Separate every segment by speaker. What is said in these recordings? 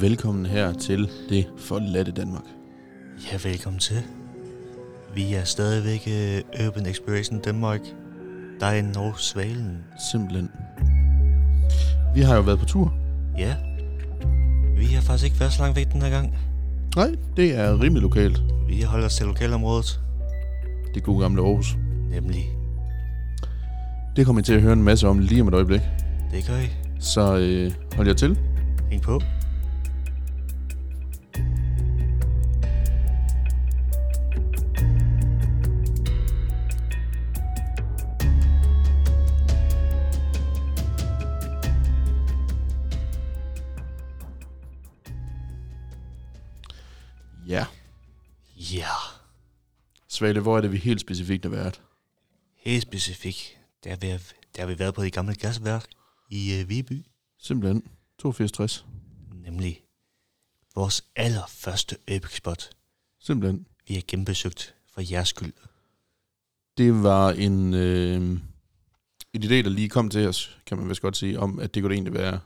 Speaker 1: velkommen her til det forladte Danmark.
Speaker 2: Ja, velkommen til. Vi er stadigvæk uh, Urban Exploration Danmark. Der er en og Svalen.
Speaker 1: Simpelthen. Vi har jo været på tur.
Speaker 2: Ja. Vi har faktisk ikke været så langt væk den her gang.
Speaker 1: Nej, det er rimelig lokalt.
Speaker 2: Vi holder os til lokalområdet.
Speaker 1: Det gode gamle Aarhus.
Speaker 2: Nemlig.
Speaker 1: Det kommer I til at høre en masse om lige om et øjeblik.
Speaker 2: Det gør I.
Speaker 1: Så øh, hold jer til.
Speaker 2: Hæng på.
Speaker 1: Svale, hvor er det, vi helt specifikt har været?
Speaker 2: Helt specifikt. Der har vi, der har vi været på det gamle gasværk i uh, Viby.
Speaker 1: Simpelthen 8260.
Speaker 2: Nemlig vores allerførste epic spot.
Speaker 1: Simpelthen.
Speaker 2: Vi har genbesøgt for jeres skyld.
Speaker 1: Det var en, øh, en idé, der lige kom til os, kan man vist godt sige, om at det kunne egentlig være,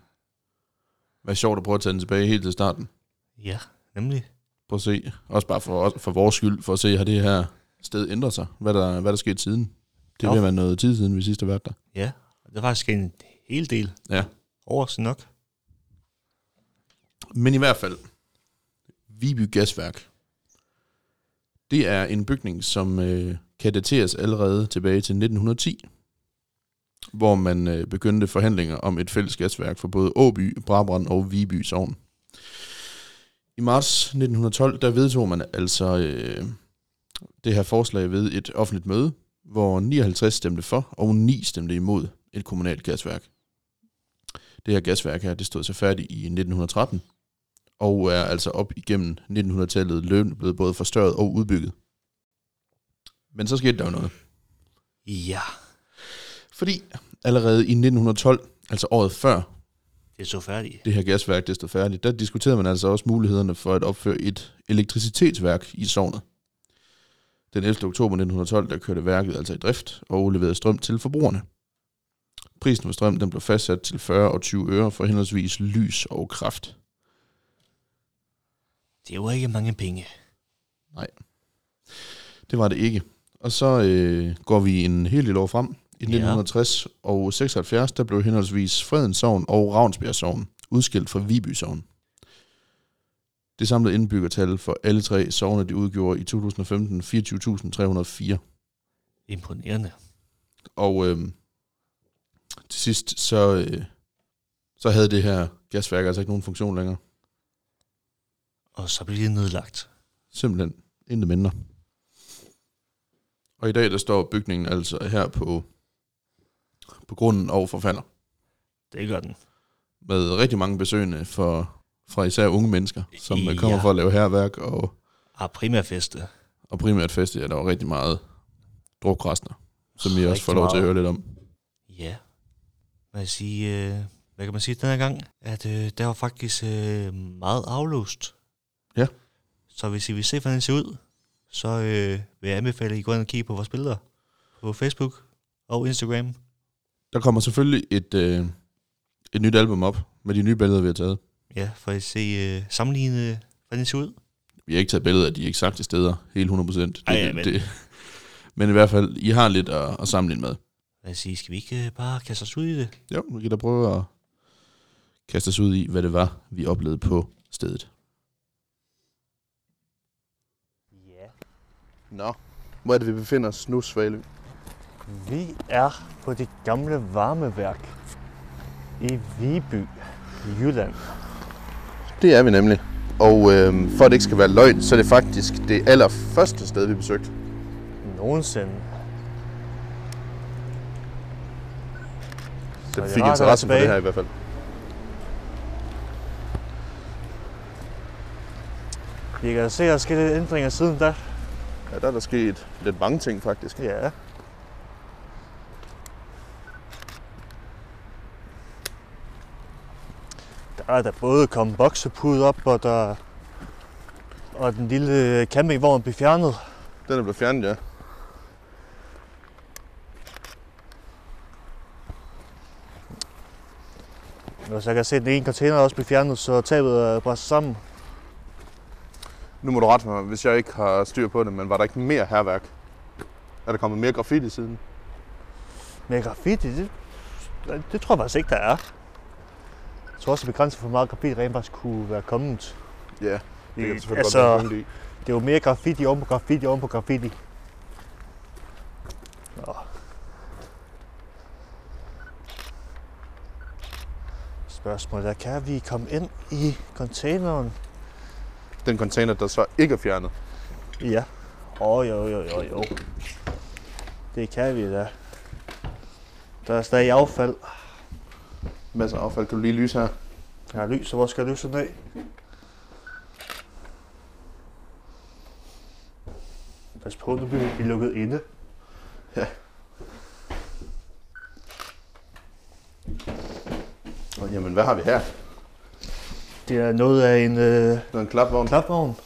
Speaker 1: være sjovt at prøve at tage den tilbage helt til starten.
Speaker 2: Ja, nemlig.
Speaker 1: Prøv at se. Også bare for, for vores skyld, for at se, har det her sted ændret sig? Hvad der, hvad der skete siden? Det
Speaker 2: Jo.
Speaker 1: vil være noget tid siden, vi sidst har været der.
Speaker 2: Ja, det var faktisk en hel del.
Speaker 1: Ja.
Speaker 2: Overraskende nok.
Speaker 1: Men i hvert fald, Viby Gasværk. Det er en bygning, som øh, kan dateres allerede tilbage til 1910, hvor man øh, begyndte forhandlinger om et fælles gasværk for både Åby, Brabrand og Viby Sogn. I marts 1912, der vedtog man altså øh, det her forslag ved et offentligt møde, hvor 59 stemte for og 9 stemte imod et kommunalt gasværk. Det her gasværk her, det stod så færdigt i 1913, og er altså op igennem 1900-tallet løbende blevet både forstørret og udbygget. Men så skete der jo noget.
Speaker 2: Ja,
Speaker 1: Fordi allerede i 1912, altså året før
Speaker 2: det så færdigt.
Speaker 1: det her gasværk det stod færdigt, der diskuterede man altså også mulighederne for at opføre et elektricitetsværk i sognet. Den 11. oktober 1912, der kørte værket altså i drift og leverede strøm til forbrugerne. Prisen for strøm den blev fastsat til 40 og 20 øre for henholdsvis lys og kraft.
Speaker 2: Det jo ikke mange penge.
Speaker 1: Det var det ikke. Og så øh, går vi en hel del år frem. I 1960 og 76, der blev henholdsvis Fredens Sogn og Ravnsbjerg Sogn udskilt fra Viby Sogn. Det samlede indbyggertal for alle tre sogne, de udgjorde i 2015 24.304.
Speaker 2: Imponerende.
Speaker 1: Og øh, til sidst, så, øh, så havde det her gasværk altså ikke nogen funktion længere.
Speaker 2: Og så bliver det nedlagt.
Speaker 1: Simpelthen intet mindre. Og i dag, der står bygningen altså her på, på grunden og forfalder.
Speaker 2: Det gør den.
Speaker 1: Med rigtig mange besøgende for, fra især unge mennesker, som ja. kommer for at lave herværk og,
Speaker 2: Ah, primærfeste.
Speaker 1: og primært feste. Ja, der var rigtig meget drukrester, som vi også får lov til at høre lidt om.
Speaker 2: Ja. Hvad, sige, øh, hvad kan man sige den her gang? At øh, der var faktisk øh, meget afløst.
Speaker 1: Ja.
Speaker 2: Så hvis I vil se, hvordan det ser ud, så øh, vil jeg anbefale, at I går ind og kigger på vores billeder på Facebook og Instagram.
Speaker 1: Der kommer selvfølgelig et, øh, et nyt album op med de nye billeder, vi har taget.
Speaker 2: Ja, for at se øh, sammenligne, hvordan det ser ud.
Speaker 1: Vi har ikke taget billeder af de eksakte steder, helt 100%. Det,
Speaker 2: Ej, ja, men-
Speaker 1: det, men i hvert fald, I har lidt at, at sammenligne med.
Speaker 2: Hvad sige, skal vi ikke øh, bare kaste os ud i det?
Speaker 1: Jo, vi kan da prøve at kaste os ud i, hvad det var, vi oplevede på stedet.
Speaker 2: Ja.
Speaker 1: Nå, hvor er det, vi befinder os nu, Svalø?
Speaker 2: Vi er på det gamle varmeværk i Viby, Jylland.
Speaker 1: Det er vi nemlig. Og øh, for at det ikke skal være løgn, så er det faktisk det allerførste sted, vi besøgte.
Speaker 2: Nogensinde.
Speaker 1: Så
Speaker 2: det
Speaker 1: fik interesse for det her i hvert fald.
Speaker 2: Vi kan se, at der er sket lidt ændringer siden da.
Speaker 1: Ja, der er der sket lidt mange ting faktisk.
Speaker 2: Ja. Der er der både kommet boksepud op, og der og den lille campingvogn blev fjernet.
Speaker 1: Den er blevet fjernet, ja.
Speaker 2: Og så jeg kan se, at den ene container også blive fjernet, så tabet er bræst sammen.
Speaker 1: Nu må du rette mig, hvis jeg ikke har styr på det, men var der ikke mere herværk? Er der kommet mere graffiti siden?
Speaker 2: Men graffiti, det, det tror jeg faktisk ikke, der er. Jeg tror også, det er begrænset for hvor meget graffiti rent faktisk kunne være kommet.
Speaker 1: Ja, det kan
Speaker 2: Det-
Speaker 1: selvfølgelig
Speaker 2: altså-
Speaker 1: godt være i.
Speaker 2: Det er jo mere graffiti oven på graffiti oven på graffiti. Nå. Spørgsmålet er, kan vi komme ind i containeren?
Speaker 1: Den container, der så ikke er fjernet.
Speaker 2: Ja. Åh, oh, jo, jo, jo, jo. Det kan vi da. Der er stadig affald.
Speaker 1: Masser af affald. Kan du lige lyse her?
Speaker 2: Jeg har lys, så hvor skal jeg lyse den af? Pas på, nu bliver vi lukket inde.
Speaker 1: Og jamen, hvad har vi her?
Speaker 2: Det er noget af en øh,
Speaker 1: Der er en klapvogn.
Speaker 2: klapvogn.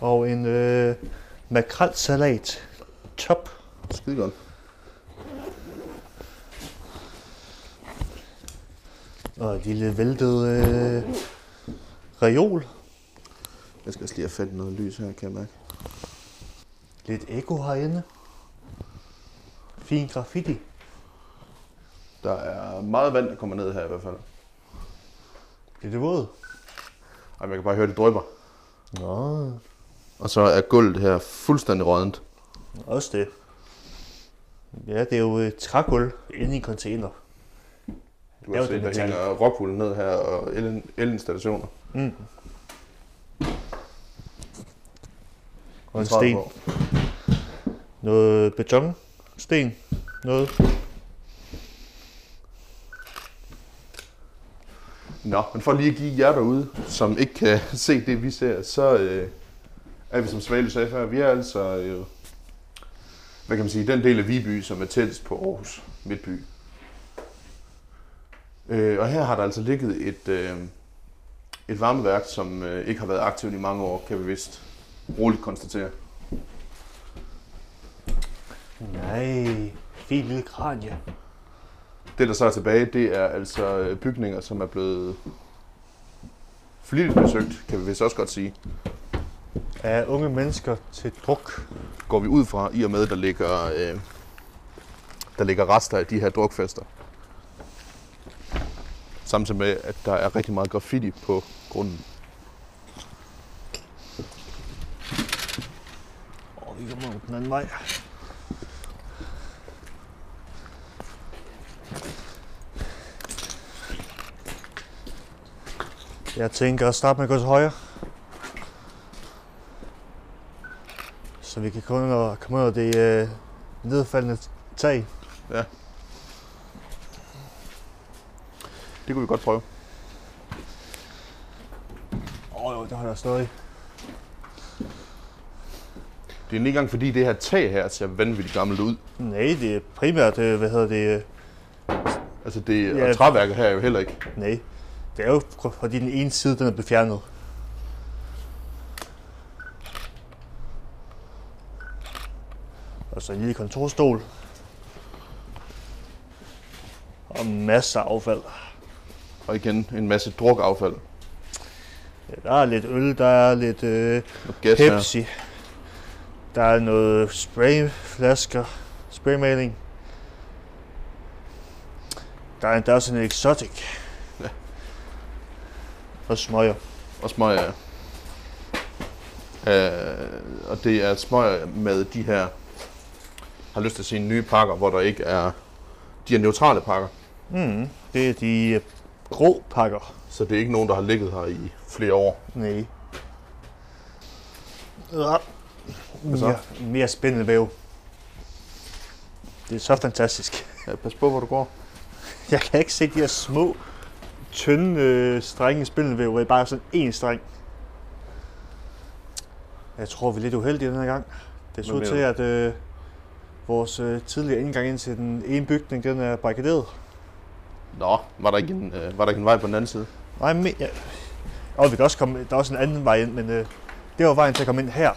Speaker 2: Og en øh, makrelsalat. Top.
Speaker 1: Skide godt.
Speaker 2: Og et lille væltet øh, reol.
Speaker 1: Jeg skal også lige have i noget lys her, kan jeg mærke.
Speaker 2: Lidt eko herinde. Fin graffiti.
Speaker 1: Der er meget vand, der kommer ned her i hvert fald.
Speaker 2: Bliver det våd?
Speaker 1: Jamen, jeg kan bare høre, det drypper.
Speaker 2: Nå,
Speaker 1: Og så er gulvet her fuldstændig rådent.
Speaker 2: også det. Ja, det er jo et trægulv inde i en container.
Speaker 1: Du kan
Speaker 2: det
Speaker 1: se,
Speaker 2: er
Speaker 1: der
Speaker 2: metal.
Speaker 1: hænger rockwool ned her og el- elinstallationer.
Speaker 2: Mm. Og en sten.
Speaker 1: på.
Speaker 2: Noget beton. Sten. Noget.
Speaker 1: Nå, men for lige at give jer derude, som ikke kan se det, vi ser, så øh, er vi, som Svale sagde før, vi er altså, øh, hvad kan man sige, den del af Viby, som er tættest på Aarhus Midtby. Øh, og her har der altså ligget et, øh, et varmeværk, som øh, ikke har været aktivt i mange år, kan vi vist roligt konstatere.
Speaker 2: Nej. Fint lille kranje.
Speaker 1: Det, der så er tilbage, det er altså øh, bygninger, som er blevet flittigt besøgt, kan vi vist også godt sige.
Speaker 2: Af unge mennesker til druk.
Speaker 1: går vi ud fra, i og med, der ligger, øh, der ligger rester af de her drukfester. Samtidig med, at der er rigtig meget graffiti på grunden.
Speaker 2: Og vi kommer den anden vej. Jeg tænker at starte med at gå til højre. Så vi kan komme under, komme under det øh, nedfaldende tag.
Speaker 1: Det kunne vi godt prøve.
Speaker 2: Åh oh, jo, der holder stadig.
Speaker 1: Det er ikke engang fordi det her tag her ser vanvittigt gammelt ud.
Speaker 2: Nej, det er primært, øh, hvad hedder det, øh,
Speaker 1: Altså det,
Speaker 2: Ja.
Speaker 1: og træværket her er jo heller ikke.
Speaker 2: nej. Det er jo fordi den ene side, den er blevet fjernet. Og så en lille kontorstol. Og masser af affald.
Speaker 1: Og igen en masse drukaffald.
Speaker 2: Ja, der er lidt øl, der er lidt øh,
Speaker 1: gas her.
Speaker 2: Pepsi. Der er noget sprayflasker, spraymaling. Der er endda også en exotic.
Speaker 1: Ja.
Speaker 2: Og smøger.
Speaker 1: Og smøger. Øh, og det er smøger med de her, har lyst til at sige nye pakker, hvor der ikke er, de er neutrale pakker.
Speaker 2: Mm, det er de øh, grå pakker.
Speaker 1: Så det er ikke nogen, der har ligget her i flere år.
Speaker 2: Nej. Ja.
Speaker 1: så?
Speaker 2: Mere, mere spændende væv. Det er så fantastisk.
Speaker 1: Ja, pas på, hvor du går.
Speaker 2: Jeg kan ikke se de her små, tynde øh, strenge spindelvæv, det bare er sådan en streng. Jeg tror, vi er lidt uheldige den her gang. Det så ud til, at øh, vores øh, tidligere indgang ind til den ene bygning, den er barrikaderet.
Speaker 1: Nå, var der ikke en, øh, var der ikke en vej på den anden side?
Speaker 2: Nej, men, ja. Og vi kan også komme, der er også en anden vej ind, men øh, det var vejen til at komme ind her.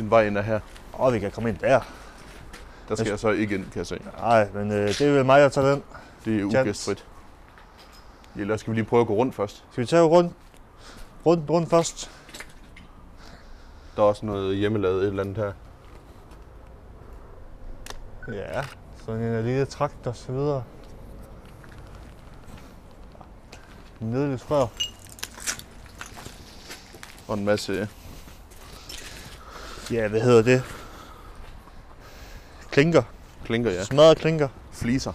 Speaker 1: En vej ind er her.
Speaker 2: Og vi kan komme ind der.
Speaker 1: Der skal
Speaker 2: Jeg-
Speaker 1: jeg så ikke ind, kan jeg se.
Speaker 2: Nej, men øh, det er vel mig, der tager den.
Speaker 1: Det er ugæstfrit. Eller skal vi lige prøve at gå rundt først?
Speaker 2: Skal vi tage rundt, rundt, rundt først?
Speaker 1: Der er også noget hjemmelavet et eller andet her.
Speaker 2: Ja, sådan en lille trakt og så videre. Nedeligt rør.
Speaker 1: Og en masse
Speaker 2: Ja, hvad hedder det? Klinker.
Speaker 1: klinker, ja.
Speaker 2: Smadret klinker.
Speaker 1: Fliser.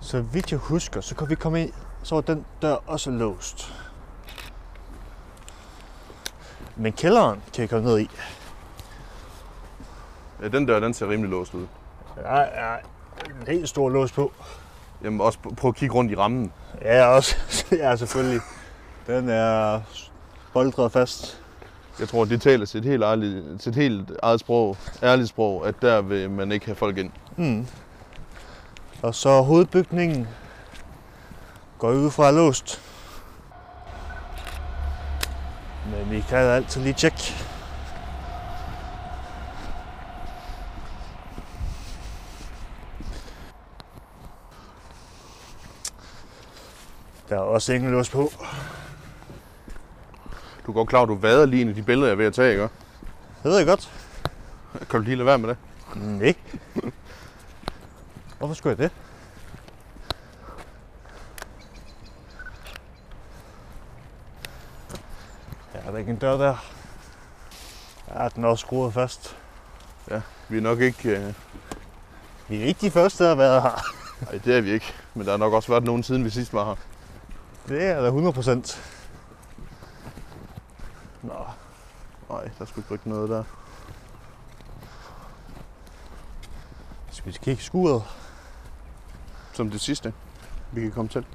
Speaker 2: Så vidt jeg husker, så kan vi komme ind, så var den dør også låst. Men kælderen kan vi komme ned i.
Speaker 1: Ja, den der, den ser rimelig låst ud.
Speaker 2: Der er en helt stor lås på.
Speaker 1: Jamen også prøv at kigge rundt i rammen.
Speaker 2: Ja, også. ja, selvfølgelig. Den er boldret fast.
Speaker 1: Jeg tror, det taler til et helt, ærligt, til et helt eget sprog, ærligt sprog, at der vil man ikke have folk ind.
Speaker 2: Mm. Og så hovedbygningen går ud fra låst. Men vi kan altid lige tjekke. Der er også ingen lås på.
Speaker 1: Du godt klar, du vader lige ind i de billeder, jeg er ved at tage, ikke?
Speaker 2: Det ved jeg godt.
Speaker 1: Kan du lige lade være med det?
Speaker 2: Nej. Hvorfor skulle jeg det? Ja, er der ikke en dør der? Ja, den er også skruet fast.
Speaker 1: Vi er nok ikke... Øh...
Speaker 2: Vi er ikke de første, der har været her.
Speaker 1: Nej, det er vi ikke. Men der har nok også været nogen siden vi sidst var her.
Speaker 2: Det er da 100 procent. Nå,
Speaker 1: Nej, der skulle ikke noget der.
Speaker 2: skal vi kigge skuret?
Speaker 1: Som det sidste, vi kan komme til.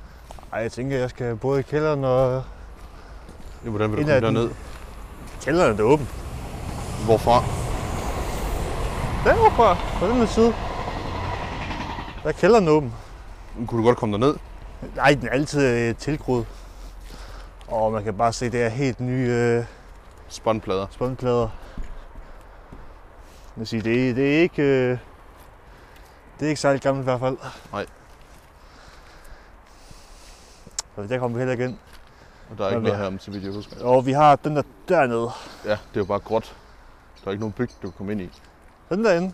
Speaker 2: Ej, jeg tænker, jeg skal både i kælderen og...
Speaker 1: Ja, hvordan vil du komme derned?
Speaker 2: Kælderen er da åben.
Speaker 1: Hvorfra?
Speaker 2: Deroppe på den her side. Der er kælderen åben.
Speaker 1: Kunne du godt komme derned?
Speaker 2: Nej, den er altid øh, tilgroet. Og man kan bare se, det er helt nye øh,
Speaker 1: Spåndplader.
Speaker 2: spåndplader. Jeg sige, det, er- det er ikke... Øh, det er ikke særlig gammelt i hvert fald.
Speaker 1: Nej.
Speaker 2: Så der kommer vi heller ikke ind.
Speaker 1: Og der er ikke
Speaker 2: Hvad
Speaker 1: noget
Speaker 2: med-
Speaker 1: her om, så vidt jeg husker.
Speaker 2: Og vi har den der dernede.
Speaker 1: Ja, det er jo bare gråt. Der er ikke nogen bygning, du kan komme ind i.
Speaker 2: Den derinde.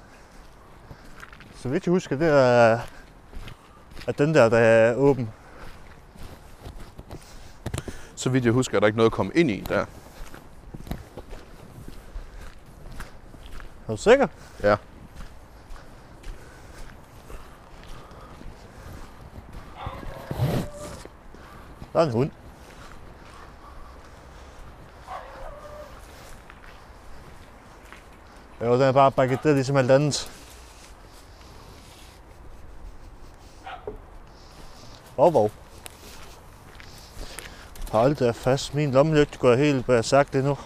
Speaker 2: Så vidt jeg husker, det er, at den der, der er åben.
Speaker 1: Så vidt jeg husker, er der ikke noget at komme ind i der.
Speaker 2: Er du sikker?
Speaker 1: Ja.
Speaker 2: Der er en hund. Jo, den er bare bakket ligesom alt andet. Hov, hov. Hold da fast. Min lommelygte går helt sagt det nu.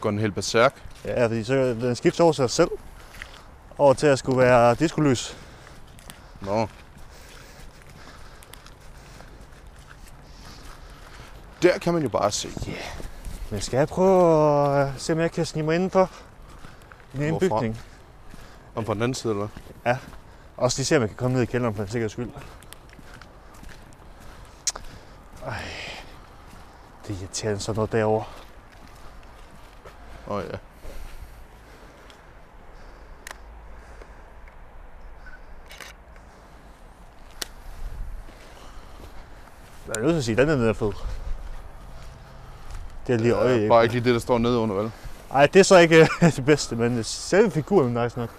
Speaker 1: Går den helt berserk.
Speaker 2: Ja, fordi så den skifter over sig selv. Over til at skulle være diskolys.
Speaker 1: Nå. Der kan man jo bare se.
Speaker 2: Men skal jeg prøve at se, om jeg kan snige mig indenfor? I
Speaker 1: Hvorfra?
Speaker 2: bygning.
Speaker 1: Om på den anden side, eller hvad?
Speaker 2: Også lige se, om jeg kan komme ned i kælderen for en sikkerheds skyld. Ej. Det er irriterende sådan noget derovre.
Speaker 1: Åh oh, ja.
Speaker 2: Jeg er nødt til at sige, at den er nede fed. Det er lige øje.
Speaker 1: Ja, bare ikke lige det, der står nede under, vel?
Speaker 2: Ej, det er så ikke øh, det bedste, men selve figuren er nice nok.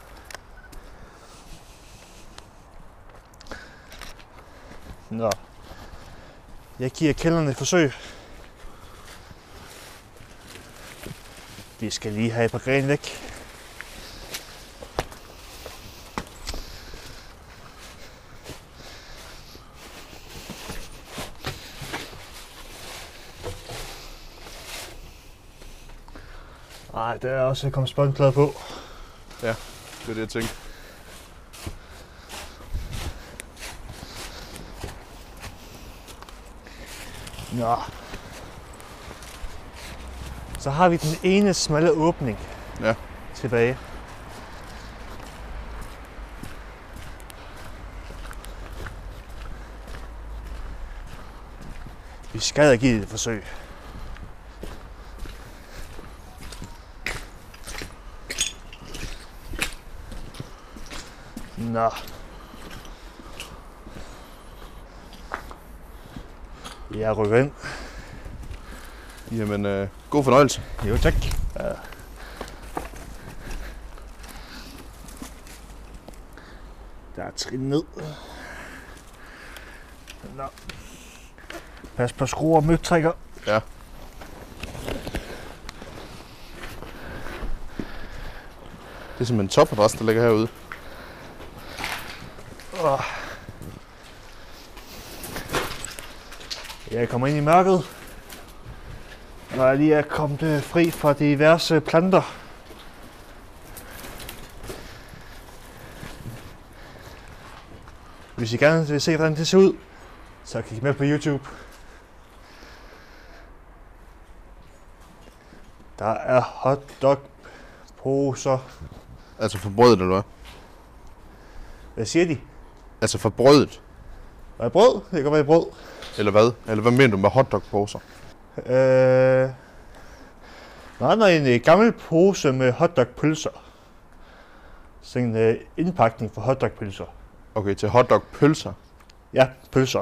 Speaker 2: Nå. Jeg giver kælderen et forsøg. Vi skal lige have et par grene væk. Ej, der er også kommet spåndplade på.
Speaker 1: Ja, Det er det, jeg tænkte.
Speaker 2: Nå. Så har vi den ene smalle åbning
Speaker 1: Ja.
Speaker 2: tilbage. Vi skal da give det et forsøg. Nå. Jeg rykker ind.
Speaker 1: Jamen, øh, god fornøjelse.
Speaker 2: Jo, tak. Ja. Der er trin ned. Nå. Pas på skruer og møgtrækker.
Speaker 1: Ja. Det er simpelthen en topadræs, der ligger herude.
Speaker 2: Jeg kommer ind i mørket. Når jeg lige er kommet øh, fri fra diverse planter. Hvis I gerne vil se, hvordan det ser ud, så kig med på YouTube. Der er hotdog poser.
Speaker 1: Altså for brødet, eller hvad?
Speaker 2: Hvad siger de?
Speaker 1: Altså for brødet.
Speaker 2: Er det brød? Det kan godt være brød.
Speaker 1: Eller hvad? Eller hvad mener du med hotdog-poser?
Speaker 2: Øh... Nej, er en øh, gammel pose med hotdogpølser. Sådan en øh, indpakning for hotdogpølser.
Speaker 1: Okay, til hotdog-pølser.
Speaker 2: Ja, pølser.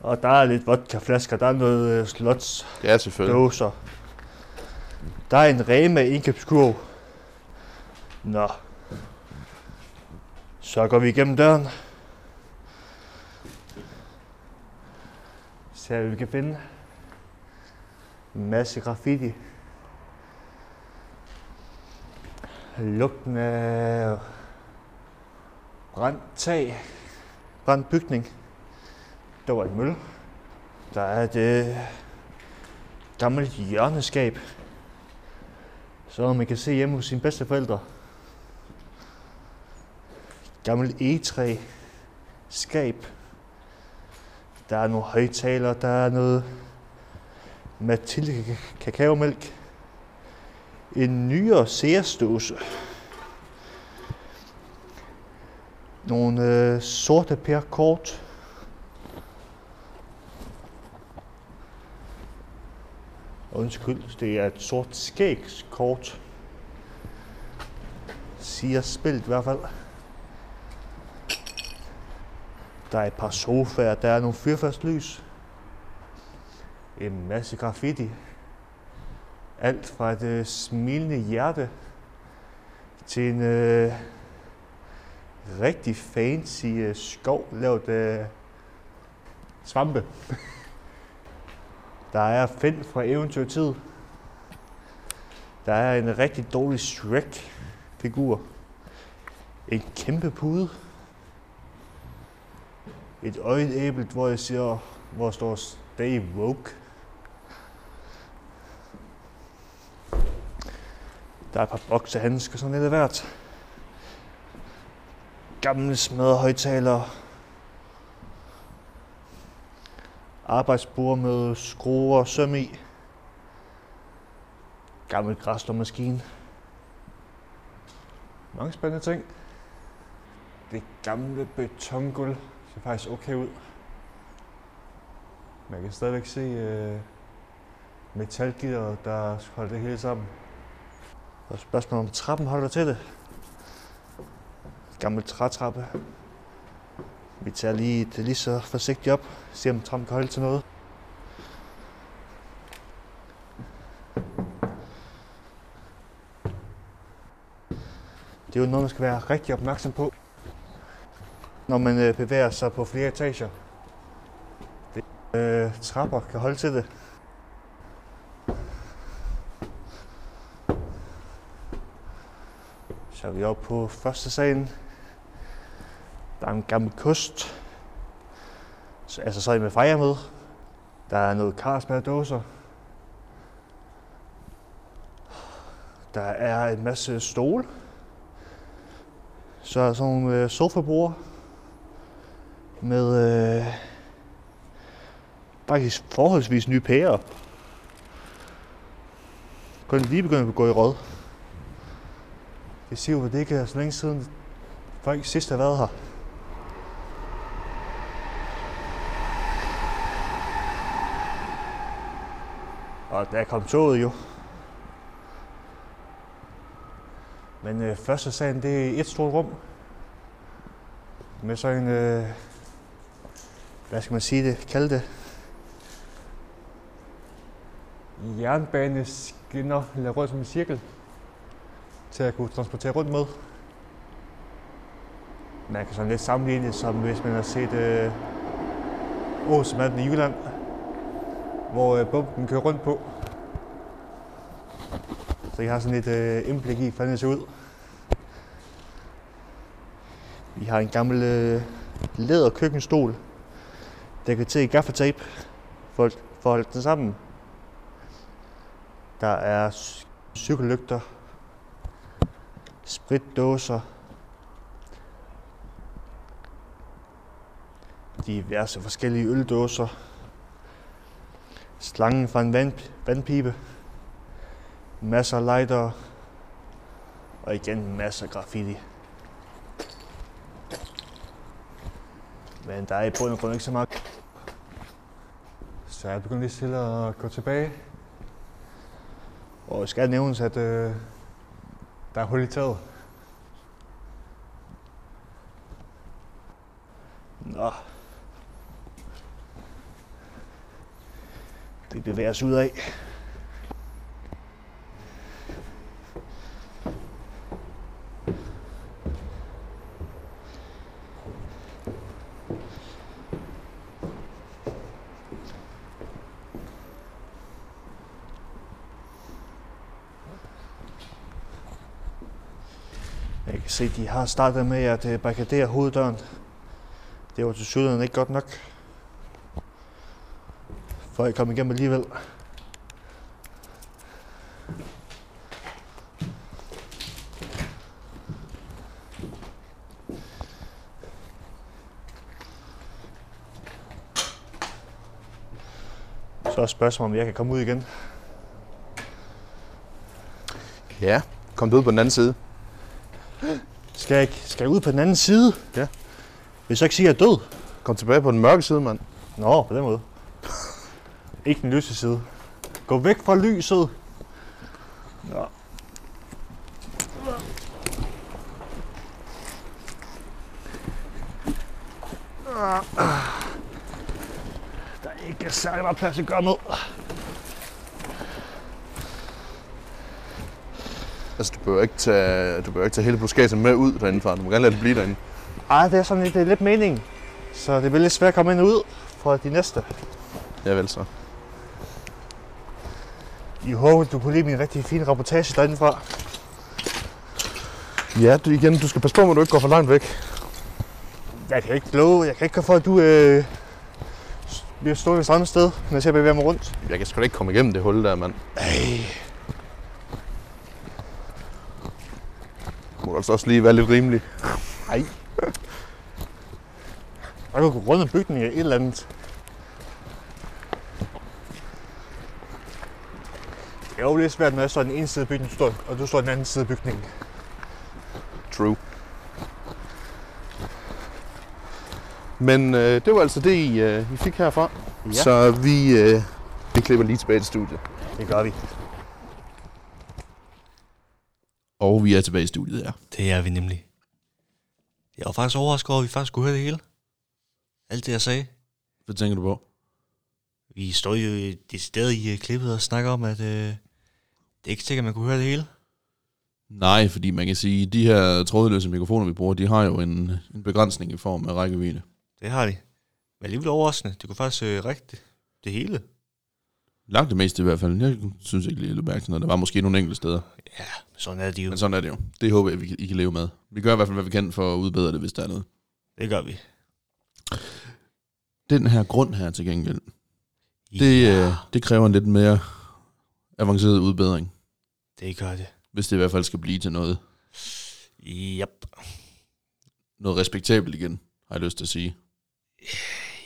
Speaker 2: Og der er lidt vodkaflasker, der er noget øh, slots,
Speaker 1: Ja, selvfølgelig.
Speaker 2: dåser. Der er en Rema indkøbskurv. Nå. Så går vi igennem døren. Se vi kan finde. En masse graffiti. Lugten af brændt tag. Brændt bygning. Der var et mølle. Der er et øh, gammelt hjørneskab. Så man kan se hjemme hos sine bedsteforældre. Gammelt egetræ. Skab. Der er nogle højtaler, der er noget Mathilde kakaomælk. En nyere Sears-dåse. Nogle øh, sorte perkort. Undskyld, det er et sort skægskort. Siger spillet i hvert fald. Der er et par sofaer, der er nogle fyrfærdslys. En masse graffiti. Alt fra et øh, smilende hjerte til en øh, rigtig fancy øh, skov lavet af svampe. Der er Finn fra Eventyrtid. Der er en rigtig dårlig Shrek-figur. En kæmpe pude. Et øjenæble, hvor jeg siger, hvor står Stay Woke. Der er et par boksehandsker, sådan lidt af hvert. Gamle smadre højtalere. Arbejdsbord med skruer og søm i. Gammel græslåmaskine. Mange spændende ting. Det gamle betongulv ser faktisk okay ud. Man kan stadigvæk se øh, metalgitter, der holder det hele sammen. Og spørgsmålet om trappen holder til det. Gammel trætrappe. Vi tager lige det lige så forsigtigt op. Se om trappen kan holde til noget. Det er jo noget, man skal være rigtig opmærksom på, når man øh, bevæger sig på flere etager. Det, øh, trapper kan holde til det. Så er vi oppe på første salen. Der er en gammel kost. Så, altså så er I med fejre med. Der er noget Carlsberg-dåser. Der er en masse stole. Så er der sådan nogle øh med øh, faktisk forholdsvis nye pærer. Kun lige begyndt at gå i råd. Vi siger jo, at det ikke er så længe siden folk sidst har været her. Og der kom toget jo. Men øh, første sagen, det er et stort rum. Med så en, øh, hvad skal man sige det, kalde det? Jernbaneskinner, eller rødt som en cirkel, til at kunne transportere rundt med. Man kan sådan lidt sammenligne det, som hvis man har set øh, Åsemanden i Jylland, hvor øh, bomben kører rundt på. Så jeg har sådan et øh, indblik i, hvordan det ser ud. Vi har en gammel øh, læder køkkenstol, der kan til i gaffatape for, for at holde den sammen. Der er cykellygter, spritdåser, diverse forskellige øldåser, slangen fra en vand, vandpibe, masser af lighter og igen masser af graffiti. Men der er i bund og grund ikke så meget. Så jeg begyndte lige stille at gå tilbage. Og skal nævnes, at øh, der er hul i taget. Nå. Det bevæger os ud af. Kan se, de har startet med at øh, barrikadere hoveddøren. Det var til sydland ikke godt nok. For at komme igennem alligevel. Så er spørgsmålet, om jeg kan komme ud igen.
Speaker 1: Ja, kom du ud på den anden side.
Speaker 2: Skal jeg, skal jeg ud på den anden side?
Speaker 1: Ja.
Speaker 2: Hvis jeg ikke siger, at jeg er død?
Speaker 1: Kom tilbage på den mørke side, mand.
Speaker 2: Nå, på den måde. Ikke den lyse side. Gå væk fra lyset. Nå. Der er ikke særlig meget plads at gøre med.
Speaker 1: Altså, du behøver ikke tage, du behøver ikke tage hele buskadsen med ud derindefra. Du må gerne lade det blive derinde.
Speaker 2: Ej, det er sådan lidt, det er lidt meningen. Så det bliver lidt svært at komme ind og ud fra de næste.
Speaker 1: Ja, vel så.
Speaker 2: Jeg håber, du kunne lide min rigtig fine reportage derindefra.
Speaker 1: Ja, du, igen, du skal passe på, at du ikke går for langt væk.
Speaker 2: Jeg kan ikke love, jeg kan ikke for, at du øh, bliver stående det samme sted, når jeg ser bevæge mig rundt.
Speaker 1: Jeg kan sgu da ikke komme igennem det hul der, mand.
Speaker 2: Ej.
Speaker 1: Må du altså også lige være lidt rimelig.
Speaker 2: Ej. Jeg kan gå rundt om bygningen et eller andet. Det er jo lidt svært, når jeg står den ene side af bygningen, står, og du står den anden side af bygningen.
Speaker 1: True. Men øh, det var altså det, I, øh, I fik herfra.
Speaker 2: Ja.
Speaker 1: Så vi, øh, vi klipper lige tilbage til studiet.
Speaker 2: Det gør vi.
Speaker 1: Og vi er tilbage i studiet her.
Speaker 3: Det er vi nemlig. Jeg var faktisk overrasket over, at vi faktisk kunne høre det hele. Alt det, jeg sagde.
Speaker 1: Hvad tænker du på?
Speaker 3: Vi stod jo det sted i øh, klippet og snakker om, at øh, det er ikke sikkert, at man kunne høre det hele.
Speaker 1: Nej, fordi man kan sige, at de her trådløse mikrofoner, vi bruger, de har jo en, en begrænsning i form af rækkevidde.
Speaker 3: Det har de. Men alligevel overraskende. Det kunne faktisk øh, rigtigt det hele.
Speaker 1: Langt det meste i hvert fald. Jeg synes ikke lige, at det var måske nogle enkelte steder.
Speaker 3: Ja, sådan er det jo.
Speaker 1: Men sådan er det jo. Det håber jeg, vi kan- I kan leve med. Vi gør i hvert fald, hvad vi kan for at udbedre det, hvis der er noget.
Speaker 3: Det gør vi.
Speaker 1: Den her grund her til gengæld, det,
Speaker 3: ja,
Speaker 1: øh, det kræver en lidt mere avanceret udbedring.
Speaker 3: det gør det.
Speaker 1: Hvis det i hvert fald skal blive til noget,
Speaker 3: Yep.
Speaker 1: noget respektabelt igen, har jeg lyst til at sige.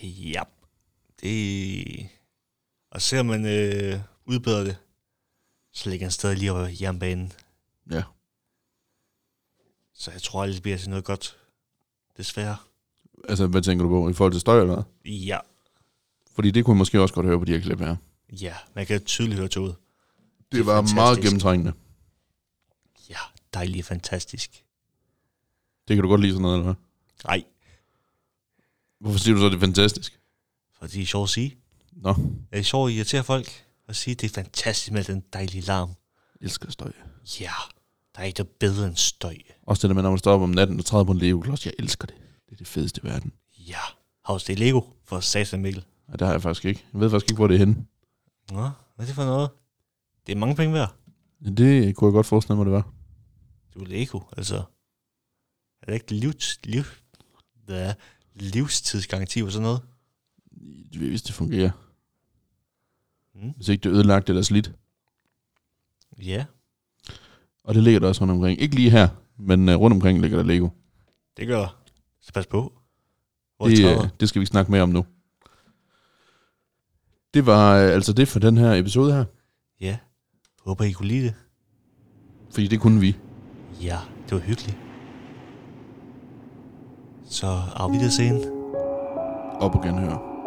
Speaker 2: Ja. Det... Og ser man øh, udbedre det, så ligger han stadig lige over jernbanen.
Speaker 1: Ja.
Speaker 2: Så jeg tror aldrig, det bliver til noget godt. Desværre.
Speaker 1: Altså, hvad tænker du på? I forhold til støj eller hvad?
Speaker 2: Ja.
Speaker 1: Fordi det kunne jeg måske også godt høre på de her klip her.
Speaker 2: Ja, man kan tydeligt høre toget.
Speaker 1: Det,
Speaker 2: Det
Speaker 1: var
Speaker 2: fantastisk.
Speaker 1: meget gennemtrængende.
Speaker 2: Ja, dejligt fantastisk.
Speaker 1: Det kan du godt lide sådan noget, eller hvad?
Speaker 2: Nej,
Speaker 1: Hvorfor siger du så, det er fantastisk?
Speaker 2: for det er sjovt at sige.
Speaker 1: Nå,
Speaker 2: Det er sjovt at irritere folk og sige, at det er fantastisk med den dejlige larm.
Speaker 1: jeg elsker støj.
Speaker 2: Ja, der er ikke noget bedre end støj.
Speaker 1: Også det der med, når man står op om natten og træder på en Lego-klods. Jeg elsker det. Det er det fedeste i verden.
Speaker 2: Ja, Havs, det er Lego for satan Mikkel.
Speaker 1: Nej, det har jeg faktisk ikke. Jeg ved faktisk ikke, hvor det er henne.
Speaker 2: Nå, hvad er det for noget? Det er mange penge værd.
Speaker 1: Det kunne jeg godt forestille mig, det var.
Speaker 2: Du er Lego, altså. Er det ikke livs, liv, der er livstidsgaranti og sådan noget?
Speaker 1: Hvis det fungerer.
Speaker 2: Mm.
Speaker 1: Hvis ikke det er ødelagt eller slidt.
Speaker 2: Ja,
Speaker 1: Og det ligger der også rundt omkring. Ikke lige her, men uh, rundt omkring ligger der Lego.
Speaker 2: det gør der. Så pas på. Hvor
Speaker 1: Det,
Speaker 2: det,
Speaker 1: uh, det skal vi ikke snakke mere om nu. Det var uh, altså det for den her episode her.
Speaker 2: Ja, håber I kunne lide det.
Speaker 1: Fordi det kunne vi.
Speaker 2: Ja, det var hyggeligt. Så af Wiedersehen.
Speaker 1: Op og genhøre.